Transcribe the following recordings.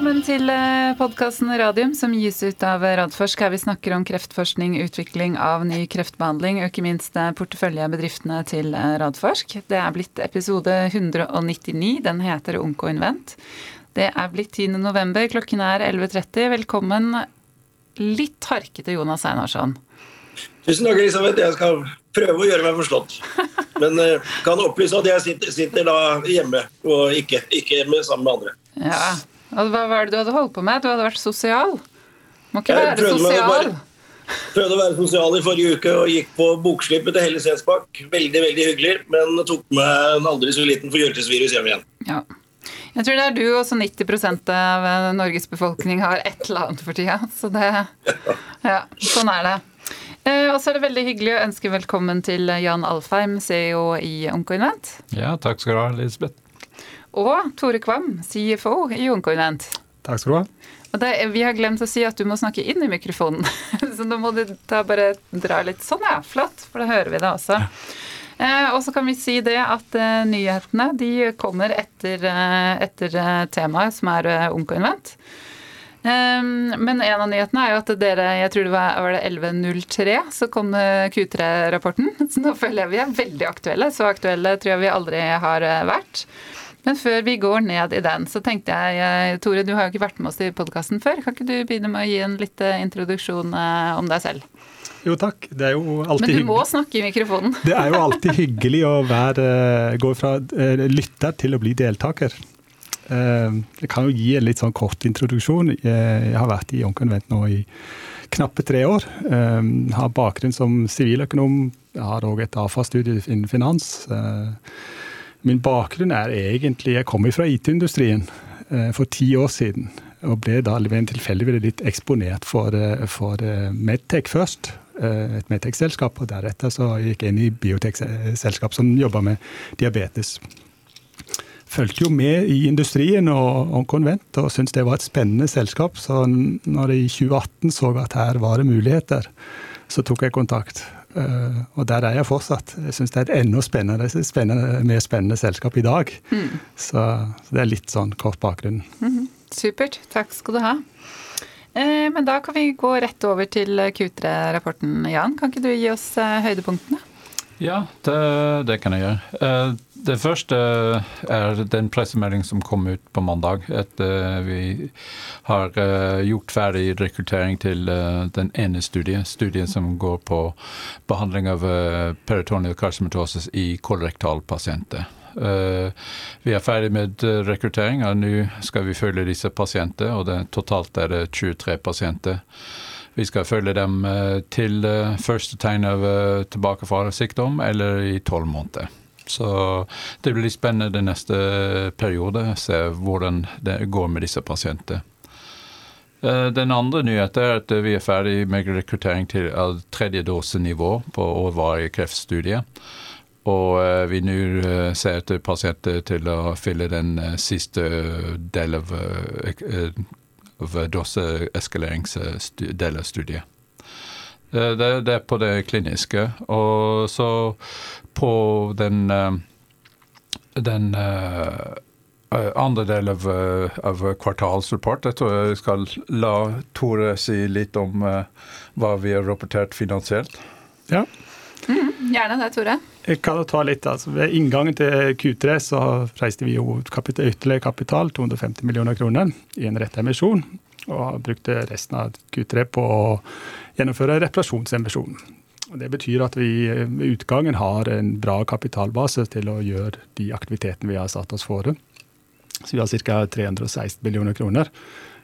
Velkommen til podkasten Radium, som gis ut av Radforsk, her vi snakker om kreftforskning, utvikling av ny kreftbehandling, og ikke minst porteføljebedriftene til Radforsk. Det er blitt episode 199. Den heter Onkoinvent. Det er blitt 10. november, klokken er 11.30. Velkommen, litt harkete Jonas Einarsson. Tusen takk, Elisabeth. Jeg skal prøve å gjøre meg forstått. Men kan opplyse at jeg sitter, sitter, da hjemme, og ikke, ikke hjemme sammen med andre. Ja, Hva var det du hadde holdt på med? Du hadde vært sosial? Må ikke jeg være sosial. Bare, prøvde å være sosial i forrige uke og gikk på bokslippet til Helle Sensbakk. Veldig veldig hyggelig, men tok med en aldri så liten forkjølelsesvirus hjem igjen. Ja. Jeg tror det er du og så 90% av Norges befolkning har et eller annet for tida. Så det Ja, sånn er det. Eh, og så er det veldig hyggelig å ønske velkommen til Jan Alfheim, CEO i Onkoinvent. Ja, takk skal du ha, Elisabeth. Og Tore Kvam, CFO i Onkoinvent. Takk skal du ha. Det, vi har glemt å si at du må snakke inn i mikrofonen, så nå må du da bare dra litt sånn, ja. Flott, for da hører vi det også. Eh, og så kan vi si det at eh, nyhetene de kommer etter, eh, etter eh, temaet, som er eh, Onkoinvent. Ehm, men en av nyhetene er jo at dere, jeg tror det var, var det 11.03, så kom Q3-rapporten. Så nå føler jeg vi er veldig aktuelle. Så aktuelle tror jeg vi aldri har eh, vært. Men før vi går ned i den, så tenkte jeg eh, Tore, du har jo ikke vært med oss i podkasten før. Kan ikke du begynne med å gi en liten eh, introduksjon om deg selv? Jo takk, det er jo alltid Men du må snakke i mikrofonen. Det er jo alltid hyggelig å være, gå fra lytter til å bli deltaker. Jeg eh, kan jo gi en litt sånn kort introduksjon. Jeg har vært i Onkonvent nå i knappe tre år. Jeg eh, har bakgrunn som siviløkonom. Jeg har òg et AFA-studie innen finans. Eh, min bakgrunn er egentlig Jeg kommer fra IT-industrien for ti år siden. Og ble da ved en tilfeldighet litt eksponert for, for Medtech først. Et Medtech-selskap. Og deretter så gikk jeg inn i biotek-selskap som jobber med diabetes fulgte jo med i industrien og, og konvent og syntes det var et spennende selskap. Så når jeg i 2018 så at her var det muligheter, så tok jeg kontakt. Uh, og der er jeg fortsatt. Jeg syns det er et enda spennende, spennende, mer spennende selskap i dag. Mm. Så, så, det er litt sånn kort bakgrunn. Mm. Supert. Takk skal du ha. Eh, men da kan vi gå rett over til Q3-rapporten, Jan. Kan ikke du gi oss eh, høydepunktene? Ja, det, det, kan jeg gjøre. Eh, det første er den pressemeldingen som kom ut på mandag. Etter vi har eh, gjort ferdig rekruttering til eh, den ene studien, studien som går på behandling av peritoneal carcinomatosis i kolorektalpasienter. Vi er ferdig med rekruttering, og nå skal vi følge disse pasientene. og det, Totalt er det 23 pasienter. Vi skal følge dem eh, til eh, første tegn av tilbakefall av sykdom, eller i tolv måneder. Så det blir litt spennende neste periode, se hvordan det går med disse pasientene. Den andre nyheten er at vi er ferdig med rekruttering til tredje dosenivå på årvarige kreftstudie. Og vi nå ser etter pasienter til å fylle den siste delen av av doseeskaleringsdelen av studiet. Det, er på det kliniske. Og så på den, eh, den uh, andre del av, av kvartalsrapport. Jeg tror jeg skal la Tore si litt om uh, hva vi har rapportert finansielt. Ja. Mm, gjerne det, Tore. Jeg kan ta litt, altså Ved inngangen til Q3 så reiste vi jo kapital, ytterligere kapital, 250 millioner kroner, i en rett emisjon. Og brukte resten av Q3 på å gjennomføre reparasjonsemisjon. Det betyr at vi ved utgangen har en bra kapitalbase til å gjøre de aktivitetene vi har satt oss fore. Så vi har ca. 316 millioner kroner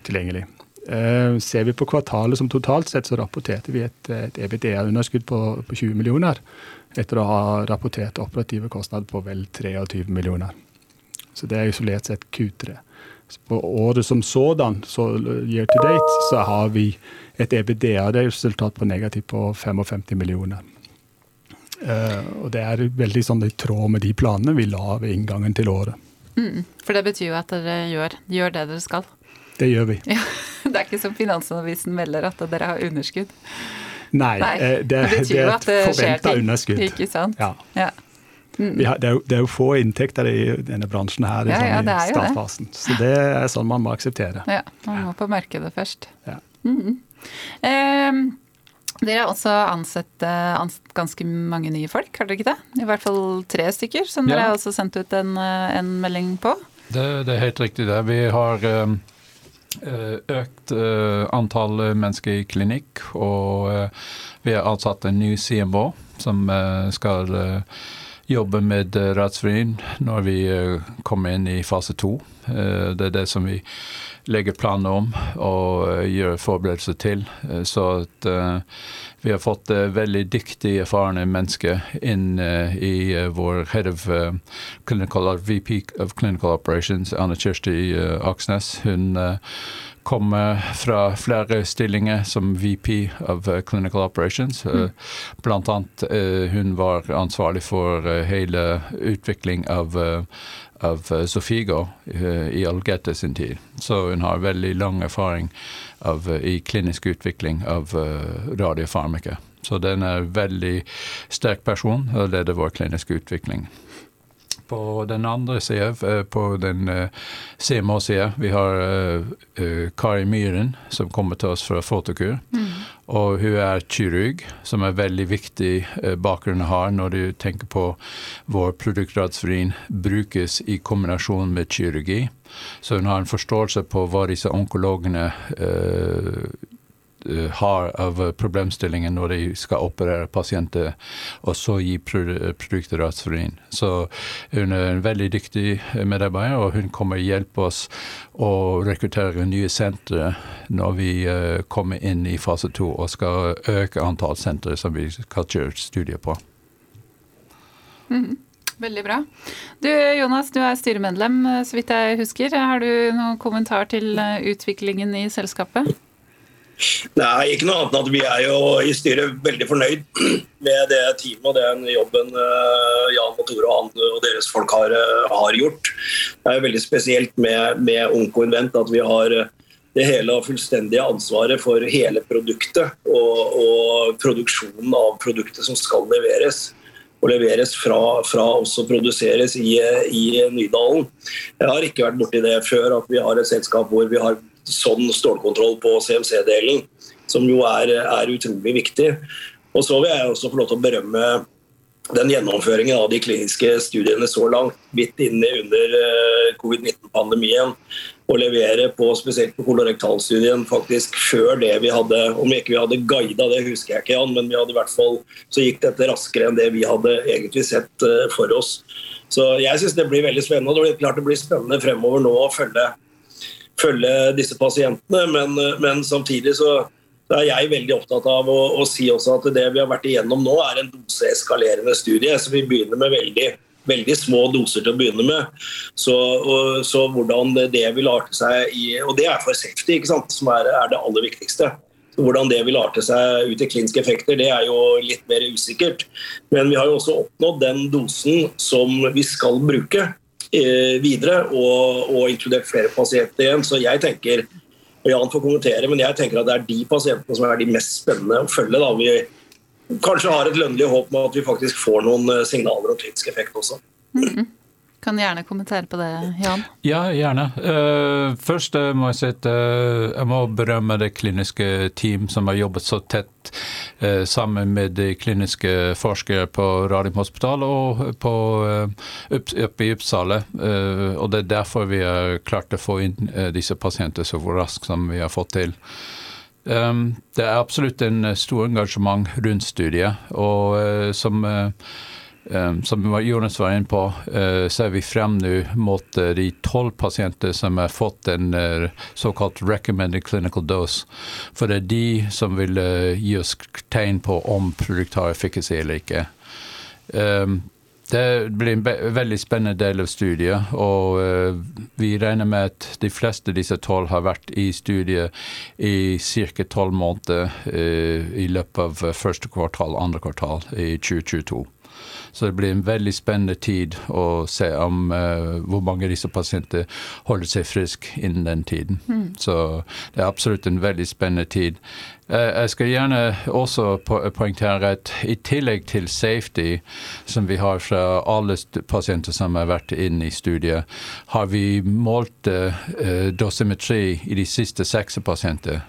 tilgjengelig. Eh, ser vi på kvartalet som totalt sett, så rapporterte vi et, et EBITDA-underskudd på, på, 20 millioner. Etter å ha rapportert operative kostnader på vel 23 millioner. Så det er isolert sett Q3. På året som sådan, så year to date, så har vi et EBDA-resultat på negativt på 55 millioner. Uh, og det er veldig sånn i tråd med de planene vi la ved inngangen til året. Mm, for det betyr jo at dere gjør, gjør det dere skal. Det gjør vi. Ja, det er ikke som Finansavisen melder, at dere har underskudd. Nei, Nei det, det, det, det, skjer ting. underskudd. Ikke sant. Ja. ja. Mm. Har, det, er jo, det, er jo, få inntekter i denne bransjen her i, ja, ja, sånn, i startfasen. Så det er sånn man må akseptere. Ja, man må på markedet først. Ja. Mm -hmm. eh, dere har også ansett, eh, ansett, ganske mange nye folk, har dere ikke det? I hvert fall tre stykker, som dere har også sendt ut en, eh, en melding på. Det, det, er helt riktig det. Vi har um økt antall mennesker i klinikk, og vi har ansatt en ny CMO som skal jobbe med eh, Ratsvrin når vi eh, kommer inn i fase to. Eh, det er det som vi legger planer om og gjør forberedelser til. Så at vi har fått veldig dyktige, erfarne mennesker inn i vår head of clinical, VP of Clinical Operations, Anne Kjersti Aksnes. Hun kommer fra flere stillinger som VP of uh, Clinical Operations. Uh, mm. Blant annet uh, hun var ansvarlig for hele utvikling av, av Sofigo i Algete sin tid. Så hun har veldig lang erfaring av, i klinisk utvikling av radiofarmika. Så den er en veldig sterk person og leder vår kliniske utvikling. På den andre sida, eh, på den uh, eh, CMA-sida, vi har uh, uh, Kari Myhren som kommer til oss fra Fotokur. Mm. Og hun er kirurg, som er veldig viktig bakgrunn har når du tenker på hvor produktradsfrin brukes i kombinasjon med kirurgi. Så hun har en forståelse på hva disse onkologene Eh, har av problemstillingen når de skal operere pasienter, og så gi produkter Aspirin. Så hun er en veldig dyktig medarbeider, og hun kommer hjelpe oss å rekruttere nye sentre når vi eh, kommer inn i fase to og skal øke antall sentre som vi skal kjøre studier på. Mm. Veldig bra. Du Jonas, du er styremedlem, så vidt jeg husker. Har du noen kommentar til eh, utviklingen i selskapet? Nei, ikke noe annet enn at vi er jo i styret veldig fornøyd med det teamet og den jobben uh, Jan og Tore og, og deres folk har, uh, har, gjort. Det er veldig spesielt med, med Onko Invent at vi har uh, det hele og fullstendige ansvaret for hele produktet og, og, produksjonen av produktet som skal leveres. Og leveres fra, fra også produseres i, i Nydalen. Jeg har ikke vært borti det før at vi har et selskap hvor vi har sånn stålkontroll på CMC-delen, som jo er, er, utrolig viktig. Og så vil jeg også få lov til å berømme den gjennomføringen av de kliniske studiene så langt, midt inne under eh, covid-19-pandemien. Og levere på spesielt på kolorektalstudien faktisk før det vi hadde Om ikke vi hadde guida, det husker jeg ikke, Jan, men vi hadde i hvert fall, så gikk dette raskere enn det vi hadde egentlig sett eh, for oss. Så jeg syns det blir veldig spennende. og Det blir klart det blir spennende fremover nå å følge følge disse pasientene. Men, men samtidig så, er jeg veldig opptatt av å, å, si også at det vi har vært igjennom nå, er en doseeskalerende studie. Så vi begynner med veldig, veldig små doser til å begynne med. Så, og, så hvordan det vil arte seg i Og det er for safety, ikke sant, som er, er det aller viktigste. Hvordan det vil arte seg ut i kliniske effekter, det er jo litt mer usikkert. Men vi har jo også oppnådd den dosen som vi skal bruke. Eh, videre, og, og, inkludert flere pasienter igjen. Så jeg tenker og Jan får kommentere, men jeg tenker at det er de pasientene som er de mest spennende å følge. da Vi kanskje har et lønnlig håp om at vi faktisk får noen eh, signaler og klinisk effekt også. Mm -hmm. Kan gjerne kommentere på det, Jan? Ja, gjerne. Uh, først uh, må jeg at uh, jeg må berømme det kliniske team som har jobbet så tett sammen med de kliniske forskere på Radiumhospitalet og på, oppe i Uppsala. og det er derfor vi har klart å få inn disse pasientene så raskt som vi har fått til. Um, det er absolutt en stor engasjement rundt studiet, og som som Jonas var inne på, eh, ser vi frem nå mot eh, de tolv pasienter som har fått en eh, såkalt recommended clinical dose. For det er de som vil gi oss tegn på om produktet har efficacy eller ikke. Det blir en veldig spennende del av studiet, og vi regner med at de fleste av disse tolv har vært i studiet i ca. tolv måneder i løpet av første kvartal, andre kvartal i 2022. Så det blir en veldig spennende tid å se om uh, hvor mange av disse pasientene holder seg friske innen den tiden. Mm. Så det er absolutt en veldig spennende tid. Uh, jeg skal gjerne også po poengtere at i tillegg til safety, som vi har fra alle pasienter som har vært inne i studiet, har vi målt uh, dosimetri i de siste seks pasienter.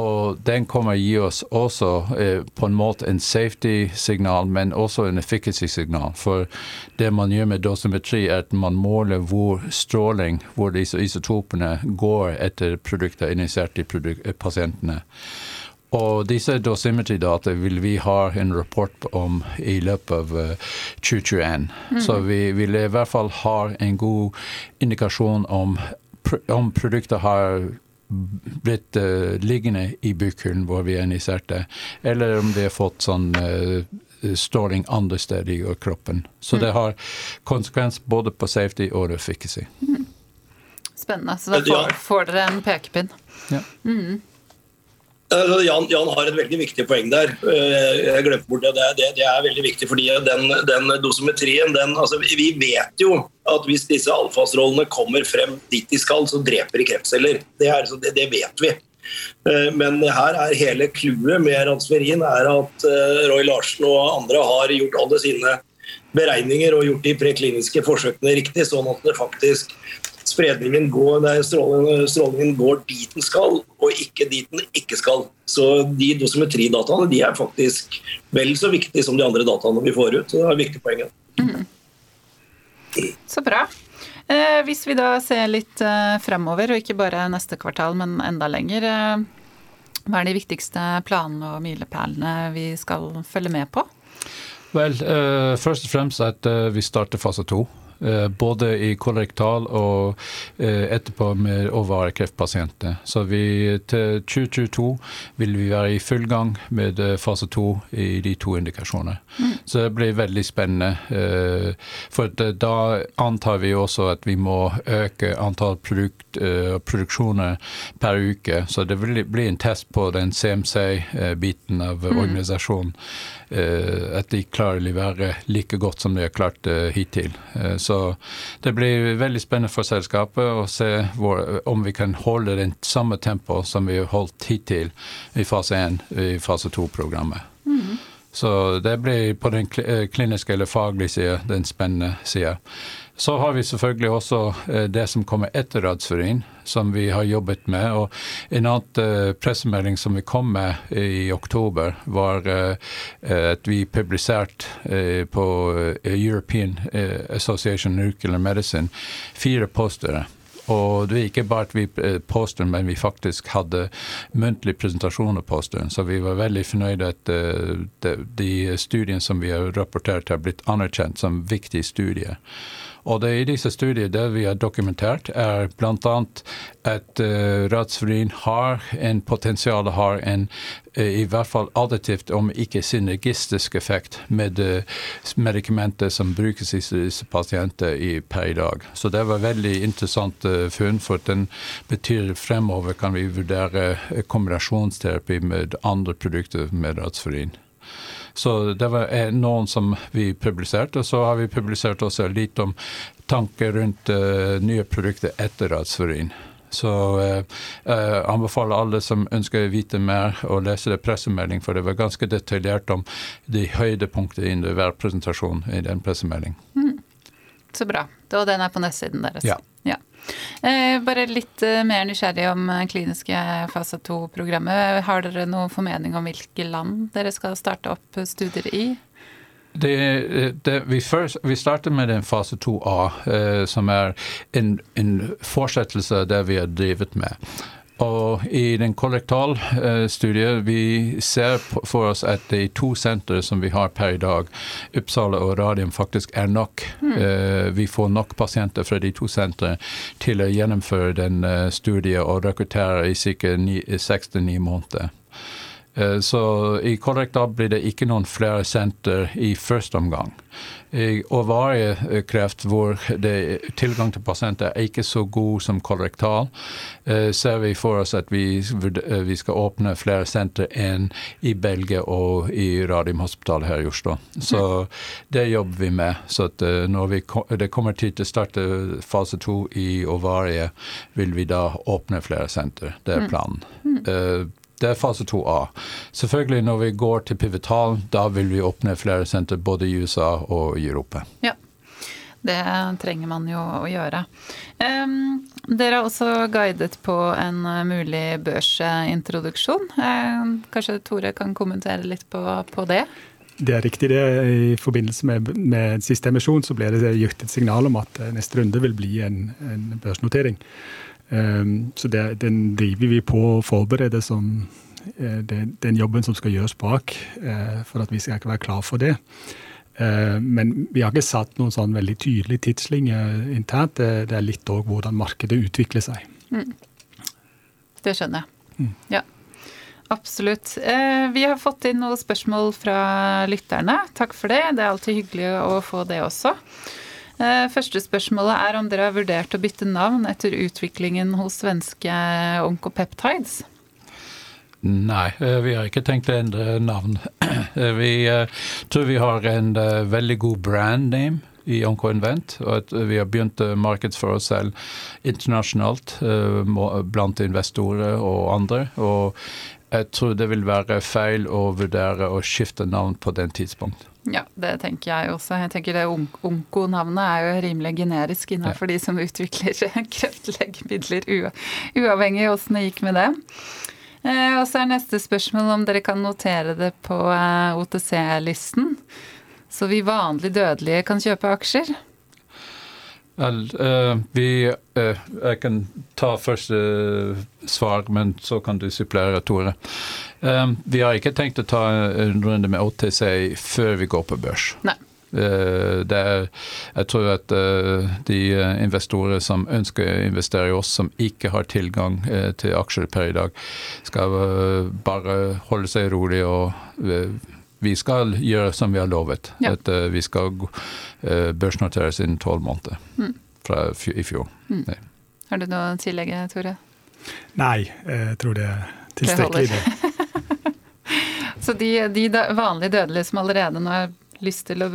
Og den kommer gi oss også eh, på en måte en safety-signal, men også en efficacy-signal. For det man gjør med dosimetri, er at man måler hvor stråling, hvor disse isotopene går etter produkter initiert i produk eh, pasientene. Og disse dosimetridata vil vi ha en rapport om i løpet av uh, eh, 2021. Mm. Så vi vil i hvert fall ha en god indikasjon om, om produkter har blitt uh, liggende i bukhullen hvor vi er injiserte, eller om de har fått sånn uh, stråling andre steder i kroppen. Så mm. det har konsekvens både på safety og efficacy. Mm. Spennende. Så da får, får dere en pekepinn. Ja. Mm. Altså, Jan, Jan, har et veldig viktig poeng der. Eh, jeg glemte bort det. Det, det er veldig viktig fordi den, den dosimetrien den, altså, Vi vet jo at hvis disse alfastrålene kommer frem dit de skal, så dreper de kreftceller. Det, er, det, det vet vi. Eh, men her er hele clouet med ransferin er at eh, Roy Larsen og andre har gjort alle sine beregninger og gjort de prekliniske forsøkene riktig, sånn at det faktisk spredningen går, nei, strålingen, strålingen, går dit den skal, og ikke dit den ikke skal. Så de dosimetridataene de er faktisk vel så viktige som de andre dataene vi får ut. Så det er viktig poeng. Mm. Så bra. Eh, hvis vi da ser litt eh, fremover, og ikke bare neste kvartal, men enda lenger. Eh, hva er de viktigste planene og milepælene vi skal følge med på? Vel, uh, først og fremst at uh, vi starter fase to. Eh, både i kolorektal og eh, etterpå med overkreftpasienter. Så vi, til 2022 vil vi være i full gang med eh, fase to i de to indikasjonene. Mm. Så det blir veldig spennende. For da antar vi også at vi må øke antall produkt, produksjoner per uke. Så det vil bli en test på den CMC-biten av mm. Organisasjonen. At de klarer å levere like godt som de har klart hittil. Så så det blir veldig spennende for selskapet å se hvor, om vi kan holde den samme tempo som vi har holdt hittil i fase 1 i fase 2-programmet. Så det blir på den eh, kliniske eller faglige sida den spennende sida. Så har vi selvfølgelig også eh, det som kommer etter radsurin, som vi har jobbet med. Og en annen eh, pressemelding som vi kom med i oktober, var at vi publiserte på European Association of Nuclear Medicine fire postere og det er ikke bare at vi påstår, men vi faktisk hadde muntlig presentasjon av påståen. Så vi var veldig fornøyde at uh, de, de studiene som vi har rapportert, har blitt anerkjent som viktige studier. Og det i disse studiene det vi har dokumentert, er bl.a. at uh, har en potensial, har en i hvert fall additivt, om ikke synergistisk effekt med uh, medikamenter som brukes i disse pasienter i, per i dag. Så det var veldig interessant uh, funn, for den betyr fremover kan vi vurdere kombinasjonsterapi med andre produkter med ratsfurin. Så det var noen som vi publiserte. Og så har vi publisert også litt om tanker rundt uh, nye produkter etter Radsfurin. Så jeg uh, uh, anbefaler alle som ønsker å vite mer, å lese det pressemelding, for det var ganske detaljert om de høydepunktene i hver presentasjon i den pressemeldingen. Mm. Så bra. Og den er på nettsiden deres. Ja. ja. Eh, bare litt eh, mer nysgjerrig om eh, kliniske fase 2-programmet. Har dere noen formening om hvilke land dere skal starte opp studier i? Det, det, vi, først, vi, starter med den fase 2A, eh, som er en, en fortsettelse av det vi har drevet med. Og i den kollektalstudien eh, vi ser for oss at de to sentre som vi har per i dag, Uppsala og Radium, faktisk er nok. Mm. Vi får nok pasienter fra de to sentrene til å gjennomføre den eh, studien og rekruttere i ca. seks til ni måneder. Eh, så i kolorektal blir det ikke noen flere senter i første omgang. I ovariekreft, hvor det, tilgang til pasienter er ikke så god som kolorektal, eh, ser vi for oss at vi, eh, vi skal åpne flere senter enn i Belgia og i Radiumhospitalet her i Oslo. Så det jobber vi med. Så når vi, det kommer tid til å starte fase to i ovarie, vil vi da åpne flere senter. Det er planen. Det er fase 2A. Selvfølgelig når vi går til pivotalen, da vil vi åpne flere senter både i USA og i Europa. Ja. Det trenger man jo å gjøre. Um, dere har også guidet på en mulig børsintroduksjon. Um, kanskje Tore kan kommentere litt på, på, det? Det er riktig. det. I forbindelse med, med siste emisjon så ble det gitt et signal om at neste runde vil bli en, en børsnotering. Um, så det, den driver vi på å forberede som den, den jobben som skal gjøres bak, uh, for at vi skal ikke være klar for det. Uh, men vi har ikke satt noen sånn veldig tydelig tidslinje internt. Det er litt òg hvordan markedet utvikler seg. Mm. Det skjønner jeg. Mm. Ja. Absolutt. Eh, vi har fått inn noen spørsmål fra lytterne. Takk for det. Det er alltid hyggelig å få det også. Eh, første spørsmålet er om dere har vurdert å bytte navn etter utviklingen hos svenske Oncopeptides? Nei, eh, vi har ikke tenkt å endre navn. Vi tror vi har en veldig god brand name i OncoInvent, og at vi har begynt å markedsføre oss selv internasjonalt blant investorer og andre. Og jeg tror det vil være feil å vurdere å skifte navn på den tidspunkt. Ja, det tenker jeg også. Jeg tenker det Onko-navnet er jo rimelig generisk innenfor ja. de som utvikler kreftlegemidler, uavhengig av åssen det gikk med det. Eh, og så er neste spørsmål om dere kan notere det på eh, OTC-listen, så vi vanlig dødelige kan kjøpe aksjer. Vel, uh, vi uh, Jeg kan ta første svar, men så kan du supplere, Tore. Vi har ikke tenkt å ta en runde med OTC før vi går på børs. Nei. Det er, jeg tror at de investorer som ønsker å investere i oss, som ikke har tilgang til aksjer per i dag, skal bare holde seg rolig og vi skal gjøre som vi har lovet. Ja. At uh, vi skal uh, børsnoteres innen tolv måneder mm. fra i fjor. Mm. Har du noe å tillegge, Tore? Nei, jeg tror det er tilstrekkelig. Det Så de, de, vanlige dødelige som allerede nå har lyst til å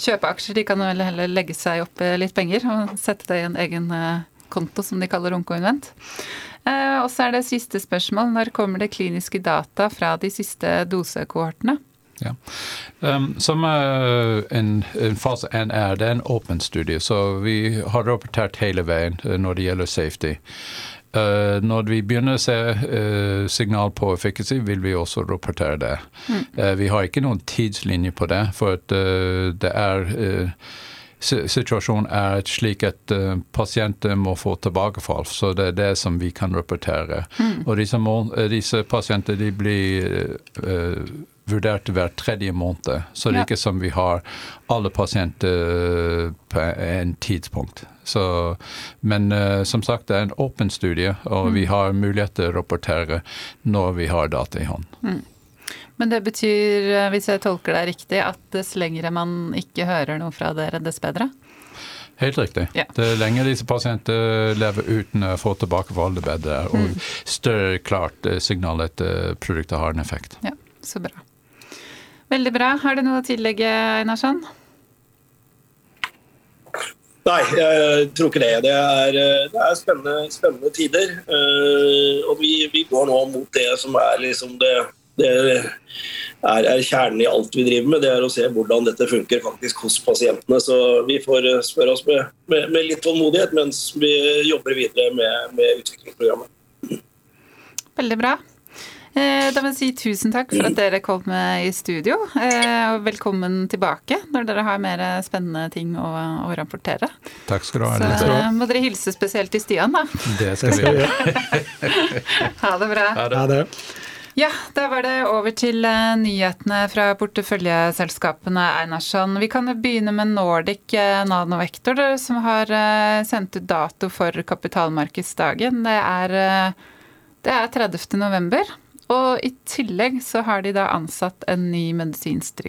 kjøpe aksjer, de kan vel heller legge seg opp litt penger og sette det i en egen eh, konto som de kaller Onkoinvent. Og så er det siste spørsmål. Når kommer det kliniske data fra de siste dosekohortene? Ja. Um, som uh, en, en, fase 1 er, det er en åpen studie, så vi har rapportert hele veien uh, når det gjelder safety. Uh, når vi begynner å se uh, signal på efficacy, vil vi også rapportere det. Mm. Uh, vi har ikke noen tidslinje på det, for at det er Situasjonen er slik at pasienter må få tilbakefall, så det er det som vi kan rapportere. Mm. Og disse, disse pasienter de blir vurdert hver tredje måned. Så det er ikke som vi har alle pasienter eh, på en tidspunkt. Så, men uh, som sagt, det er en åpen studie, og mm. vi har mulighet til å rapportere når vi har data i hånd. Mm. Men det betyr, eh, hvis jeg tolker deg riktig, at dess lengre man ikke hører noe fra dere, dess bedre? Helt riktig. Ja. Det lenger disse pasientene lever uten å få tilbakefall, det bedre. Og mm. større klart signal at produktet har en effekt. Ja, så bra. Veldig bra. Har du noe å tillegge, Einarsson? Nei, jeg tror ikke det. Det er, det er spennende, spennende, tider. Eh, og vi, vi, går nå mot det som er liksom det, det er, er, kjernen i alt vi driver med. Det er å se hvordan dette funker faktisk hos pasientene. Så vi får spørre oss med, med, med litt tålmodighet mens vi jobber videre med, med utviklingsprogrammet. Veldig bra. Eh, da vil jeg si tusen takk for at dere kom i studio, eh, og velkommen tilbake når dere har mer spennende ting å, å rapportere. Takk skal du ha. Så eh, må dere hilse spesielt til Stian, da. Det skal vi gjøre. ha det bra. Ha det. Ja, da var det over til nyhetene fra porteføljeselskapene Einarsson. Vi kan begynne med Nordic Nanovektor, som har sendt ut dato for kapitalmarkedsdagen. Det er, det er 30. november. Og i tillegg så har de da ansatt en ny medisinsk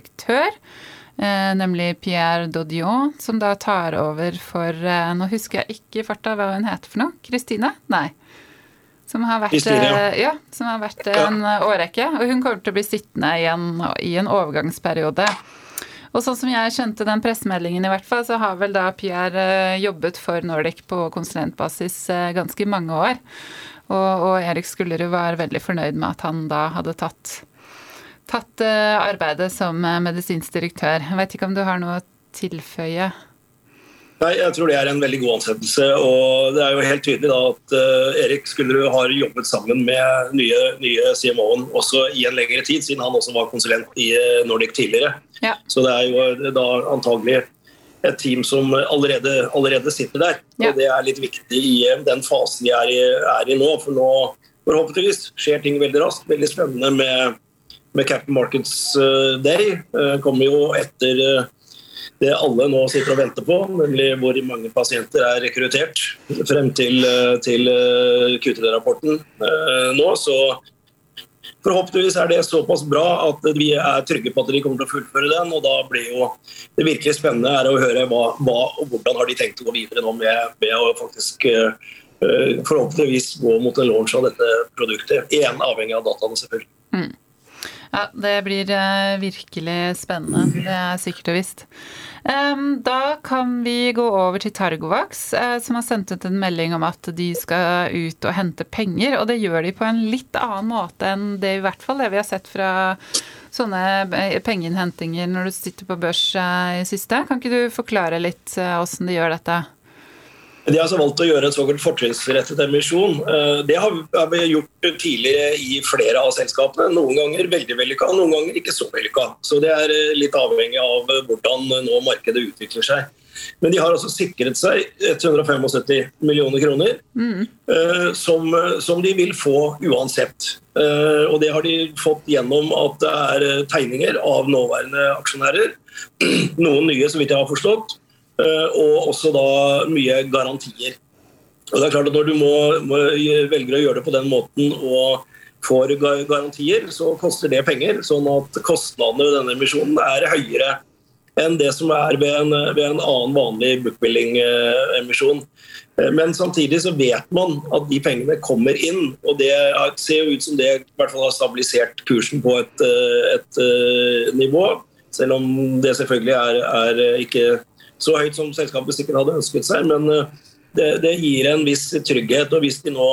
Eh, nemlig Pierre Dodion, som da tar over for eh, Nå husker jeg ikke i farta hva hun heter for noe. Kristine? Nei. Som har vært, Kristine, ja. eh, som har vært eh, en årrekke. Og hun kommer til å bli sittende igjen i en overgangsperiode. Og sånn som jeg skjønte den pressemeldingen, i hvert fall, så har vel da Pierre eh, jobbet for Nordic på konsulentbasis eh, ganske mange år. Og, og Erik Skullerud var veldig fornøyd med at han da hadde tatt tatt eh, arbeidet som eh, medisinsk direktør. Jeg vet ikke om du har noe å tilføye? Nei, Jeg tror det er en veldig god ansettelse. og Det er jo helt tydelig da at uh, Erik Skullerud har jobbet sammen med nye, nye CMO-en også i en lengre tid, siden han også var konsulent i Nordic tidligere. Ja. Så det er jo da antagelig et team som allerede, allerede sitter der. Ja. Og Det er litt viktig i den fasen vi er i, er i nå. For nå forhåpentligvis skjer ting veldig raskt. Veldig spennende med med Captain Markets eh, Day eh, kommer jo etter eh, det alle nå sitter og venter på, nemlig hvor mange pasienter er rekruttert frem til, til QTD-rapporten nå. Så forhåpentligvis er det såpass bra at vi er trygge på at de kommer til å fullføre den. og da blir jo Det virkelig spennende er å høre hva, hva og hvordan har de tenkt å gå videre nå med, med å faktisk forhåpentligvis gå mot en launch av dette produktet. Igjen avhengig av dataene, selvfølgelig. Mm. Ja, det blir eh, virkelig spennende. Det er sikkert og visst. Da kan vi gå over til Targovax, eh, som har sendt ut en melding om at de skal ut og hente penger. Og det gjør de på en litt annen måte enn det i hvert fall det vi har sett fra sånne eh, pengeinnhentinger når du sitter på børs i siste. Kan ikke du forklare litt åssen de gjør dette? De har altså valgt å gjøre en såkalt fortrinnsrettet emisjon. Eh, det har vi gjort tidligere i flere av selskapene. Noen ganger veldig vellykka, noen ganger ikke så vellykka. Så det er eh, litt avhengig av hvordan nå markedet utvikler seg. Men de har altså sikret seg 175 millioner kroner, mm. som, som, de vil få uansett. Og det har de fått gjennom at det er tegninger av nåværende aksjonærer. Noen nye, så vidt jeg har forstått. Eh, og også da mye garantier. Og det er klart at Når du må, må velger å gjøre det på den måten og får garantier, så koster det penger. Sånn at kostnadene ved denne emisjonen er høyere enn det som er ved en, ved en annen vanlig bookbuilding-emisjon. Eh, men samtidig så vet man at de pengene kommer inn, og det ser jo ut som det i hvert fall har stabilisert kursen på et, eh, et nivå. Selv om det selvfølgelig er, er ikke så høyt som selskapet sikkert hadde ønsket seg. Men eh, det, det, gir en viss trygghet. Og hvis de nå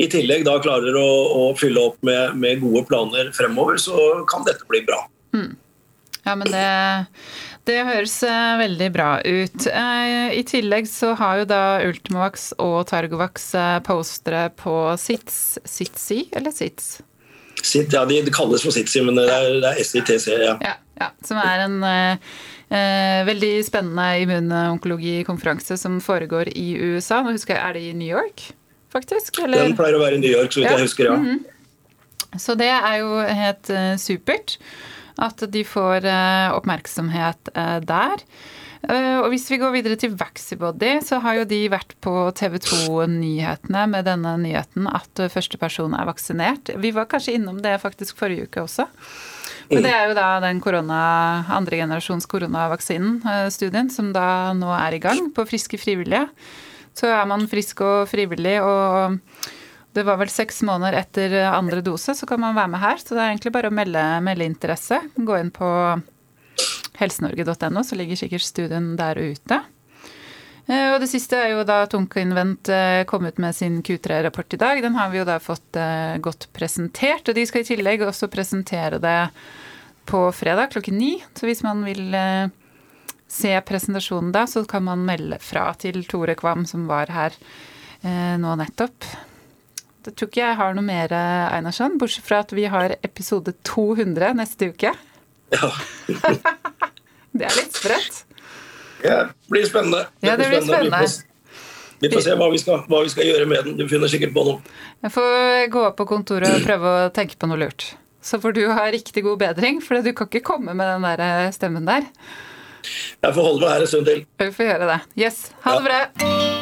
i tillegg da klarer å, å fylle opp med, med, gode planer fremover, så kan dette bli bra. Mm. Ja, men det, det høres eh, veldig bra ut. Eh, I tillegg så har jo da Ultimovax og Targovax postere på SITS. SITSI eller SITS? Sit, ja, de kalles for SITSI, men det er, det er SITC, ja. ja. ja. Som er en veldig spennende immunonkologikonferanse som foregår i USA. Nå husker jeg, Er det i New York, faktisk? Eller? Den pleier å være i New York, så vidt ja. jeg husker, ja. Mm -hmm. Så det er jo helt uh, supert at de får uh, oppmerksomhet der. Og hvis vi går videre til Vaxibody, så har jo de vært på TV 2-nyhetene med denne nyheten at første person er vaksinert. Vi var kanskje innom det faktisk forrige uke også. Men det er jo da den korona, andre generasjons koronavaksinen, eh, som da nå er i gang på friske frivillige. Så er man frisk og frivillig, og det var vel seks måneder etter andre dose, så kan man være med her. Så det er egentlig bare å melde, melde interesse. Gå inn på helsenorge.no, så ligger sikkert studien der ute. Eh, og det siste er jo da Tunkinvent eh, kom ut med sin Q3-rapport i dag. Den har vi jo da fått godt presentert. Og de skal i tillegg også presentere det på fredag klokken ni. Så hvis man vil eh, se presentasjonen da, så kan man melde fra til Tore Kvam, som var her eh, nå nettopp. Det tror ikke jeg har noe mer, eh, Einarsson, bortsett fra at vi har episode 200 neste uke. Ja. det er litt sprøtt. Ja, det blir spennende. Ja, det blir spennende. Vi får se hva vi, skal, hva vi skal gjøre med den. Du finner sikkert på noe. Jeg får gå opp på kontoret og prøve å tenke på noe lurt. Så får du ha riktig god bedring, for du kan ikke komme med den der eh, stemmen der. Jeg får holde meg her en stund til. Vi får gjøre det. Yes. Ha det bra.